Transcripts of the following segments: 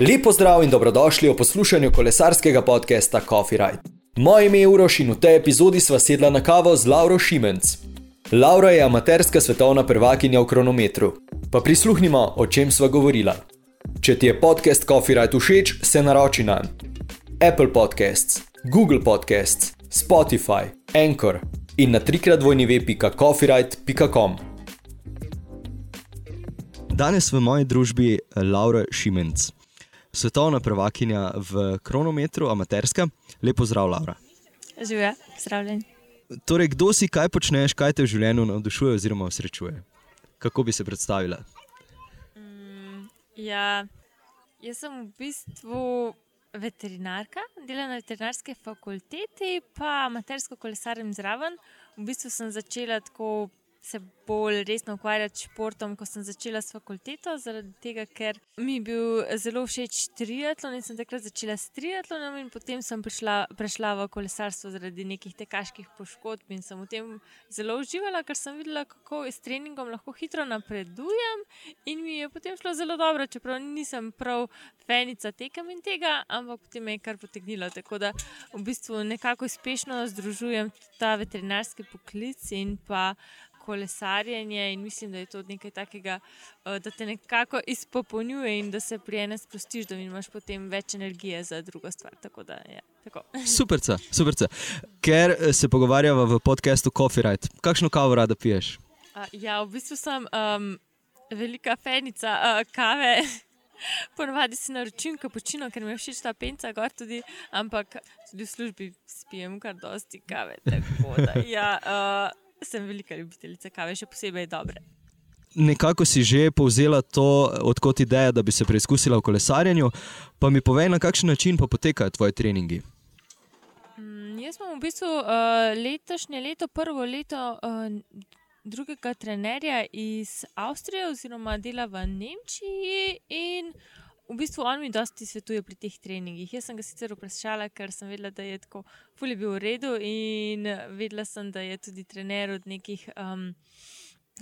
Lepo zdrav in dobrodošli v poslušanju kolesarskega podcasta Coffee Ride. Moje ime je Uroš in v tej epizodi sva sedla na kavo z Lauro Šimenc. Laura je amaterska svetovna prvakinja v kronometru. Pa prisluhnimo, o čem sva govorila. Če ti je podcast Coffee Ride všeč, se naroči na Apple Podcasts, Google Podcasts, Spotify, Anchor in na trikrat dvojni web.coffeeride.com. Danes v moji družbi je Laura Šimenc, svetovna prvakinja v kronometru, amaterska. Lepo zdrav, Laura. Živijo, zdravljen. Torej, kdo si, kaj počneš, kaj te v življenju navdušuje oziroma srečuje? Kako bi se predstavila? Mm, ja, jaz sem v bistvu veterinarka, delam na veterinarski fakulteti, pa amatersko kolesarjem zraven. V bistvu sem začela tako se bolj resno ukvarjati s športom, ko sem začela s fakulteto, zaradi tega, ker mi je bil zelo všeč triatlon in sem takrat začela s triatlonom, in potem sem prišla, prešla v kolesarstvo zaradi nekih tekaških poškodb in sem v tem zelo uživala, ker sem videla, kako s treningom lahko hitro napredujem in mi je potem šlo zelo dobro, čeprav nisem prav fenica tekem in tega, ampak potem me je kar potegnilo. Tako da v bistvu nekako uspešno združujem ta veterinarski poklic in pa kolesarjenje in mislim, da je to nekaj takega, eh, da te nekako izpopolnjuje in da se pri enem sprostiš, da imaš potem več energije za drugo stvar. Da, ja, super, super. Ker eh, se pogovarjava v podkastu Coffee Ride, kakšno kavo rada piješ? Uh, ja, v bistvu sem um, velika fenica uh, kave. Ponovadi si naročim kapučino, ker mi je všeč ta penca, tudi, ampak tudi v službi spijem kar dosti kave. Tako, da, ja, uh, sem velika ljubiteljica kave, še posebej dobre. Nekako si že povzela to, odkot ideja, da bi se preizkusila v kolesarjenju. Pa mi povej, na kakšen način pa potekajo tvoji treningi. Mm, jaz sem v bistvu uh, letošnje leto, prvo leto uh, drugega trenerja iz Avstrije, oziroma dela v Nemčiji. In v bistvu on mi dosti svetuje pri teh treningih. Jaz sem ga sicer vprašala, ker sem vedela, da je tako fulje bil v redu in vedela sem, da je tudi trener od nekih um,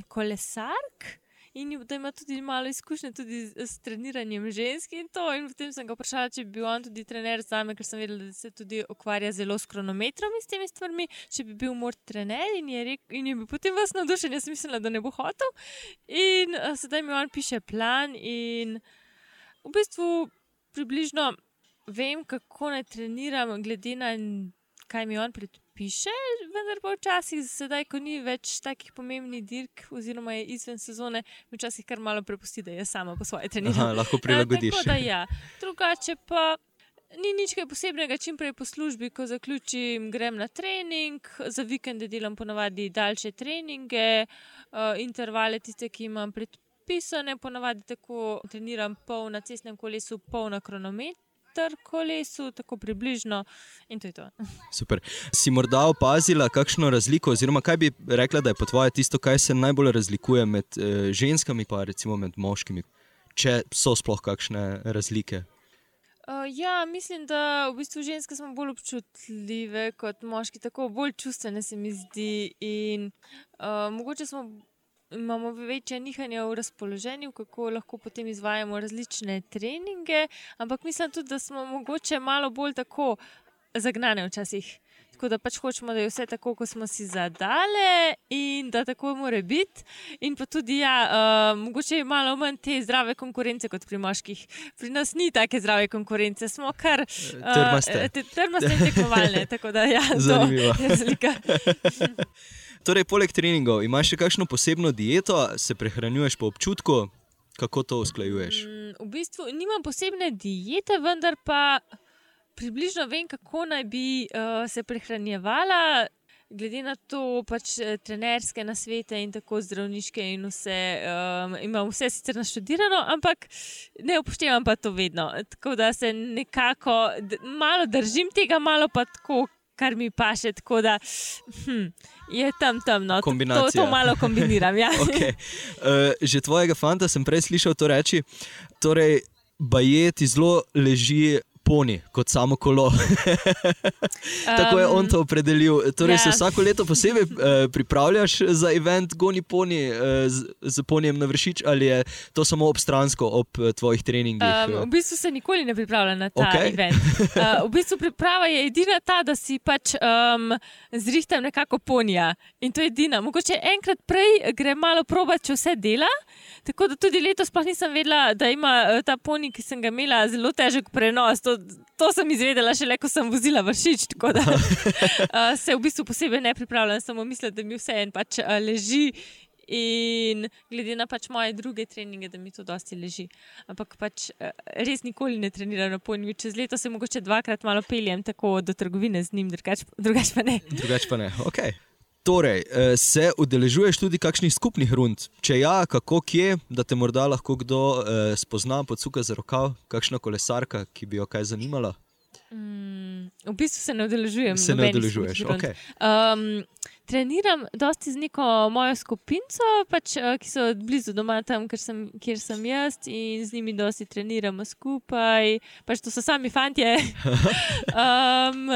kolesark. In da ima tudi malo izkušnje tudi s treniranjem žensk in to. In potem sem ga vprašala, če bi bil on tudi trener za me, ker sem vedela, da se tudi ukvarja zelo s kronometrom in s temi stvarmi. Če bi bil mor trener in je, rekel, in je bil potem vas navdušen, jaz sem mislila, da ne bo hotel. In uh, sedaj mi on piše plan in v bistvu približno vem, kako naj treniram, glede na kaj mi on predpiše. Vendar pa včasih, sedaj, ko ni več takih pomembnih dirk, oziroma je izven sezone, mi včasih kar malo prepusti, da je sama po svoje treniranje. Lahko prilagodiš. E, ja. Drugače pa. Ni nič posebnega, čim prej po službi, ko zaključim, grem na trening, za vikende delam ponavadi daljše treninge, uh, intervale, tiste, ki imam pred, pisane, ponavadi tako treniram pol na cestnem kolesu, pol na kronometru. Kolesu, tako približno, in to je to. Super. Si morda opazila, kakšno razliko, oziroma kaj bi rekla, da je po tvoje tisto, kaj se najbolj razlikuje med eh, ženskami in recimo med moškimi, če so sploh kakšne razlike? Uh, ja, mislim, da v bistvu ženske smo bolj občutljive kot moški, tako bolj čustvene se mi zdi. In uh, mogoče smo imamo večje nihanje v razpoloženju, kako lahko potem izvajamo različne treninge, ampak mislim tudi, da smo mogoče malo bolj tako zagnane včasih. Tako da pač hočemo, da je vse tako, kot smo si zadali, in da tako mora biti. In pa tudi, ja, uh, mogoče je malo manj te zdrave konkurence kot pri moških. Pri nas ni take zdrave konkurence, smo kar uh, trmaste. Trmaste in tekmovalne. Tako da, ja, Zanimivo. to je razlika. Torej, poleg treningov, imaš še kakšno posebno dieto, se prehranjuješ po občutku, kako to usklajuješ? Mm, v bistvu nimam posebne diete, vendar pa približno vem, kako naj bi uh, se prehranjevala. Glede na to, pač eh, trenerske nasvete in tako zdravniške, in vse, um, imam vse sicer naštudirano, ampak ne upoštevam pa to vedno. Tako da se nekako malo držim tega, malo pa tako, kar mi paše. Tako da hm, je tam temno. To, to malo kombiniram. Ja. okay. uh, že tvojega fanta sem prej slišal to reči. Torej, Bajeti zelo leži poni, kot samo kolo. Tako je on to opredelil. Torej, se ja. vsako leto posebej uh, pripravljaš za event Goni poni uh, z, z ponijem na vršič, ali je to samo obstransko ob uh, tvojih treningih? Um, v bistvu se nikoli ne pripravlja na ta okay. event. Uh, v bistvu priprava je edina ta, da si pač um, zrihtam nekako ponija. In to je edina. Mogoče enkrat prej gre malo probat, če vse dela. Tako da tudi letos sploh nisem vedela, da ima eh, ta poni, ki sem ga imela, zelo težek prenos. To, to sem izvedela šele, ko sem vozila vršič. Tako da uh, se v bistvu posebej ne pripravljam, samo mislim, da mi vse en pač uh, leži. In glede na pač moje druge treninge, da mi to dosti leži. Ampak pač eh, res nikoli ne treniram na ponju. Čez leto se mogoče dvakrat malo peljem tako do trgovine z njim, drugače drugač pa ne. Drugač pa ne. Okay. Torej, eh, se udeležuješ tudi kakšnih skupnih rund? Če ja, kako kje, da te morda lahko kdo eh, spozna, podsuka za rokav, kakšna kolesarka, ki bi jo kaj zanimala? Mm, v bistvu se ne udeležujem. Se ne udeležuješ, okay. Um, treniram dosti z neko mojo skupino, pač, eh, ki so blizu doma, tam, kjer sem, kjer sem jaz, in z njimi dosti treniramo skupaj. Pač to so sami fantje. um,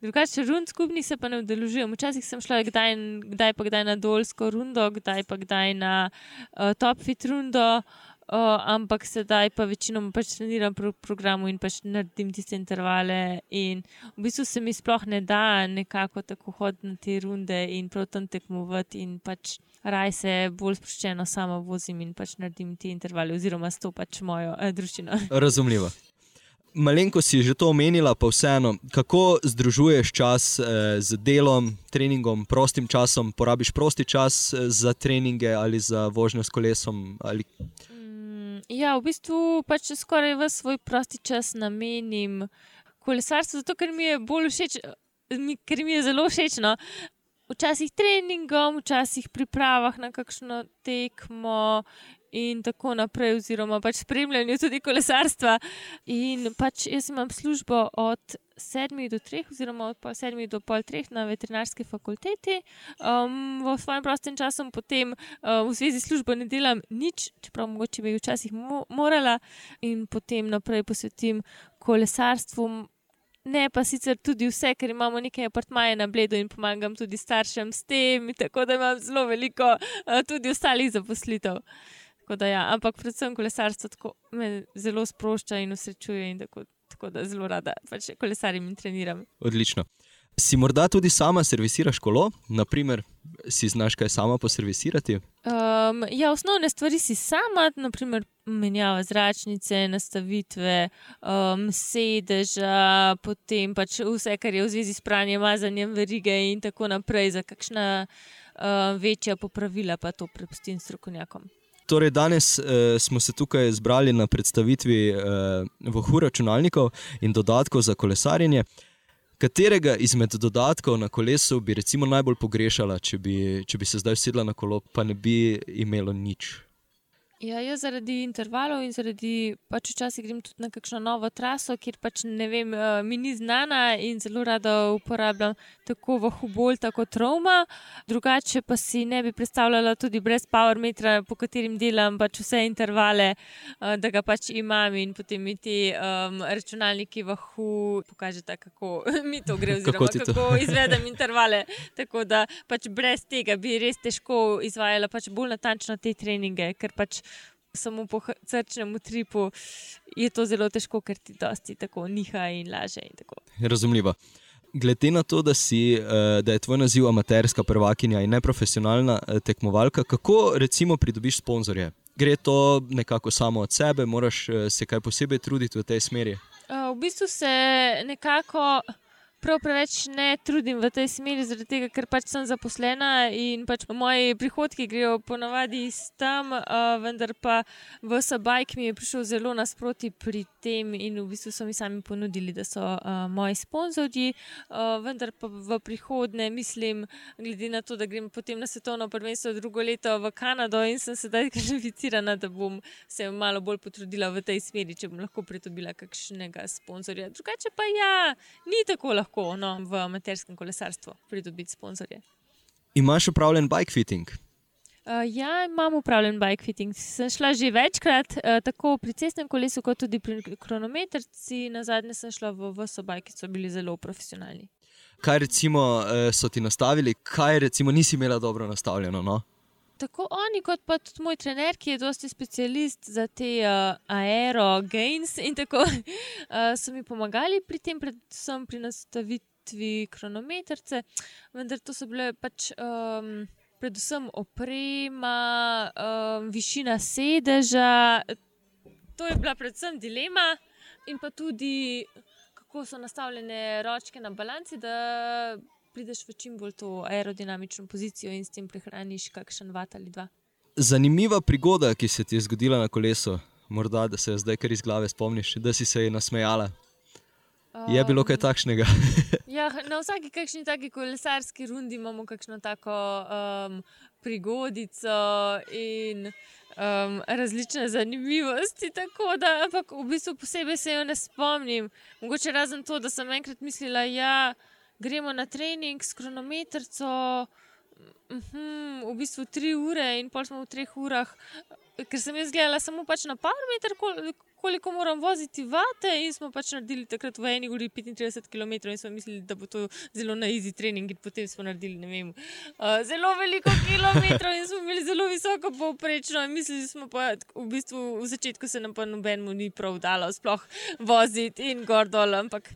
drugače, rund skupnih se pa ne udeležujem. Včasih sem šla kdaj, kdaj pa kdaj na dolsko rundo, kdaj pa kdaj na uh, top fit rundo. Uh, ampak sedaj pa večinoma pač treniram po programu in pač naredim tiste intervale. In v bistvu se mi sploh ne da nekako tako hoditi na te runde in prav tam tekmovati. In pač raj se bolj sproščeno sama vozim in pač naredim te intervale, oziroma s to pač mojo eh, družino. Razumljivo. Malenko si že to omenila, pa vseeno, kako združuješ čas eh, z delom, treningom, prostim časom, porabiš prosti čas eh, za treninge ali za vožnjo s kolesom? Ali... Mm, Ja, v bistvu pač skoraj v svoj prosti čas namenim kolesarstvu, zato ker mi je bolj všeč, mi, ker mi je zelo všeč. No. Včasih treningom, včasih pripravah na kakšno tekmo in tako naprej, oziroma pač spremljanju tudi kolesarstva. In pač jaz imam službo od sedmih do treh, oziroma od pol sedmih do pol treh na veterinarski fakulteti. Um, v svojem prostem času potem uh, v zvezi s službo ne delam nič, čeprav mogoče bi včasih mo morala, in potem naprej posvetim kolesarstvu. Ne, pa sicer tudi vse, ker imamo nekaj apartmaje na Bledu in pomagam tudi staršem s tem, tako da imam zelo veliko uh, tudi ostalih zaposlitev. Tako da ja, ampak predvsem kolesarstvo tako me zelo sprošča in usrečuje, in tako, tako da zelo rada pač kolesarim in treniram. Odlično. Si morda tudi sama servisiraš kolo, naprimer, si znaš kaj sama poservisirati? Um, ja, osnovne stvari si sama, naprimer menjava zračnice, nastavitve, um, sedeža, potem pač vse, kar je v zvezi s pranjem, mazanjem verige in tako naprej, za kakšna uh, večja popravila pa to prepustim strokovnjakom. Torej, danes eh, smo se tukaj zbrali na predstavitvi eh, vohu računalnikov in dodatkov za kolesarjenje. Katerega izmed dodatkov na kolesu bi recimo najbolj pogrešala, če bi, če bi se zdaj sedla na kolo, pa ne bi imelo nič? Ja, jaz zaradi intervalov in zaradi pač včasih grem tudi na kakšno novo traso, kjer pač ne vem, eh, mi ni znana in zelo rada uporabljam tako vahubolta kot Roma. Drugače pa si ne bi predstavljala tudi brez power metra, po katerim delam pač vse intervale, eh, da ga pač imam in potem mi ti um, računalniki vahu pokažete, kako mi to gre, Kako oziroma to? kako izvedem intervale. Tako da pač brez tega bi res težko izvajala pač bolj natančno te treninge, ker pač samo po srčnem utripu je to zelo težko, ker ti dosti tako niha in laže. In tako. Razumljivo. Glede na to, da, si, eh, da je tvoj naziv amaterska prvakinja in neprofesionalna eh, tekmovalka, kako recimo pridobiš sponzorje? Gre to nekako samo od sebe, moraš eh, se kaj posebej truditi v tej smeri? V bistvu se nekako prav preveč ne trudim v tej smeri, zaradi tega, ker pač sem zaposlena in pač moji prihodki grejo ponavadi iz tam, uh, vendar pa v Sabajk mi je prišel zelo nasproti pri tem in v bistvu so mi sami ponudili, da so uh, moji sponzorji, uh, vendar pa v prihodnje mislim, glede na to, da grem potem na svetovno prvenstvo drugo leto v Kanado in sem sedaj kvalificirana, da bom se malo bolj potrudila v tej smeri, če bom lahko pridobila kakšnega sponzorja. Drugače pa ja, ni tako lahko no, v amaterskem kolesarstvu pridobiti sponzorje. Imaš upravljen bike fitting? Uh, ja, imam upravljen bike fitting. Sem šla že večkrat, uh, tako pri cestnem kolesu, kot tudi pri kronometrci. Na zadnje sem šla v Vosobaj, ki so bili zelo profesionalni. Kaj recimo uh, so ti nastavili, kaj recimo nisi imela dobro nastavljeno? No? Tako oni, kot pa tudi moj trener, ki je dosti specialist za te uh, aero gains in tako, uh, so mi pomagali pri tem, predvsem pri nastavitvi kronometrce, vendar to so bile pač. Um, predvsem oprema, um, višina sedeža. To je bila predvsem dilema, in pa tudi kako so nastavljene ročke na balanci, da prideš v čim bolj to aerodinamično pozicijo in s tem prehraniš kakšen vat ali dva. Zanimiva prigoda, ki se ti je zgodila na kolesu, morda da se zdaj kar iz glave spomniš, da si se ji nasmejala. Je bilo kaj takšnega? ja, na vsaki kakšni taki kolesarski rundi imamo kakšno tako um, prigodico in um, različne zanimivosti. Tako da, ampak v bistvu posebej se jo ne spomnim. Mogoče razen to, da sem enkrat mislila, da ja, gremo na trening s kronometrco. Uhum, v bistvu tri ure, in pol smo v treh urah, ker sem jaz gledala samo pač na par metrov, koliko moram voziti vate. In smo pač naredili takrat v eni uri 35 km, in smo mislili, da bo to zelo na easy trening. In potem smo naredili vem, uh, zelo veliko kilometrov in smo imeli zelo visoko povprečno. Mislili smo pa, v bistvu v začetku se nam pa nobenemu ni prav dalo sploh voziti in gor dol. Ampak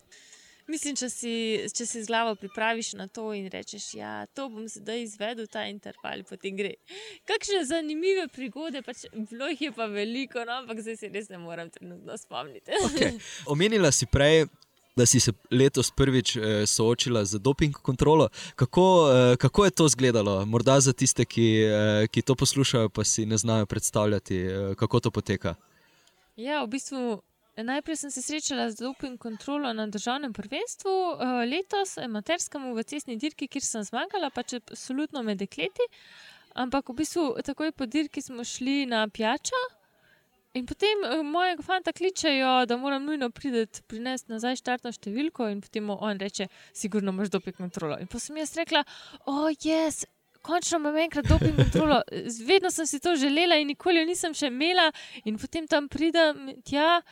Mislim, če si, če si z glavo pripraviš na to in rečeš, da ja, to bom zdaj izvedel, ta interval, potem gre. Kakšne zanimive prigode, pač bilo jih je pa veliko, no, ampak zdaj se res ne morem trenutno spomniti. Okay. Omenila si prej. Da si se letos prvič eh, soočila z doping kontrolo. Kako, eh, kako je to izgledalo? Morda za tiste, ki, eh, ki to poslušajo, pa si ne znajo predstavljati, eh, kako to poteka. Ja, v bistvu Najprej sem se srečala z doping kontrolo na državnem prvenstvu, uh, letos, amaterskemu v cestni dirki, kjer sem zmagala, pač absolutno med dekleti. Ampak v bistvu takoj po dirki smo šli na pijačo. In potem uh, mojega fanta kličejo, da moram nujno priti, prinesti nazaj štartno številko, in potem on reče: Sigurno imaš doping kontrolo. In pa sem jaz rekla: O, oh, jaz. Yes končno imam enkrat doping kontrolo. Vedno sem si to želela in nikoli jo nisem še imela. In potem tam pridem tja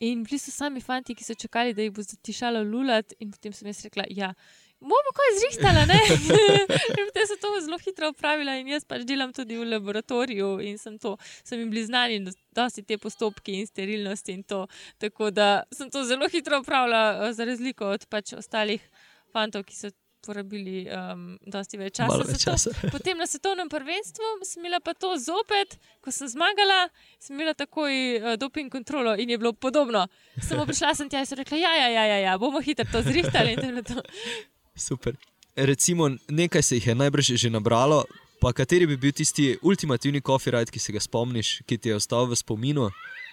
In bili so sami fanti, ki so čakali, da jih bo zatišalo lulat, in potem sem jaz rekla, ja, bomo kaj zrihtali. in potem so to zelo hitro upravili, in jaz pač delam tudi v laboratoriju, in sem, to, sem jim bil znani, da so ti postopki in sterilnosti in to. Tako da sem to zelo hitro upravila, za razliko od pač ostalih fantov, ki so porabili um, dosti več časa. več časa. To, potem na svetovnem prvenstvu sem imela pa to zopet, ko sem zmagala, sem imela takoj uh, doping kontrolo in je bilo podobno. Samo prišla sem tja in so rekla, ja, ja, ja, ja, ja bomo hitro to zrihtali. Super. Recimo, nekaj se jih je najbrž že nabralo. Pa kateri bi bil tisti ultimativni copyright, ki se ga spomniš, ki ti je ostal v spominu,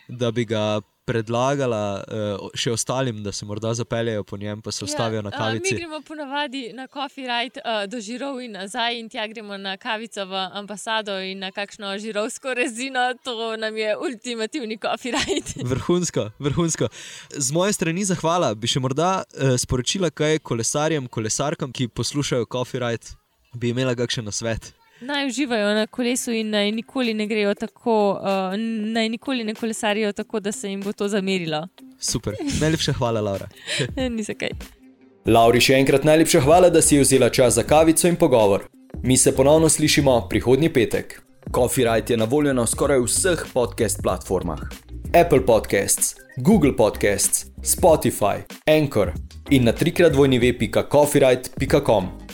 da bi ga predlagala uh, še ostalim, da se morda zapeljejo po njem, pa se ustavijo ja, na kavici. Uh, mi gremo ponavadi na coffee ride uh, do žirov in nazaj, in tja gremo na kavico v ambasado in na kakšno žirovsko rezino. To nam je ultimativni coffee ride. vrhunsko, vrhunsko. Z moje strani zahvala. Bi še morda uh, sporočila kaj kolesarjem, kolesarkam, ki poslušajo coffee ride, bi imela kakšen nasvet naj uživajo na kolesu in naj nikoli ne grejo tako, uh, naj nikoli ne kolesarijo tako, da se jim bo to zamerilo. Super, najlepša hvala, Laura. Ni za kaj. Lauri, še enkrat najlepša hvala, da si vzela čas za kavico in pogovor. Mi se ponovno slišimo prihodnji petek. Coffee Rite je na voljo na skoraj vseh podcast platformah: Apple Podcasts, Google Podcasts, Spotify, Anchor in na trikrat vojni ve.coffeerite.com.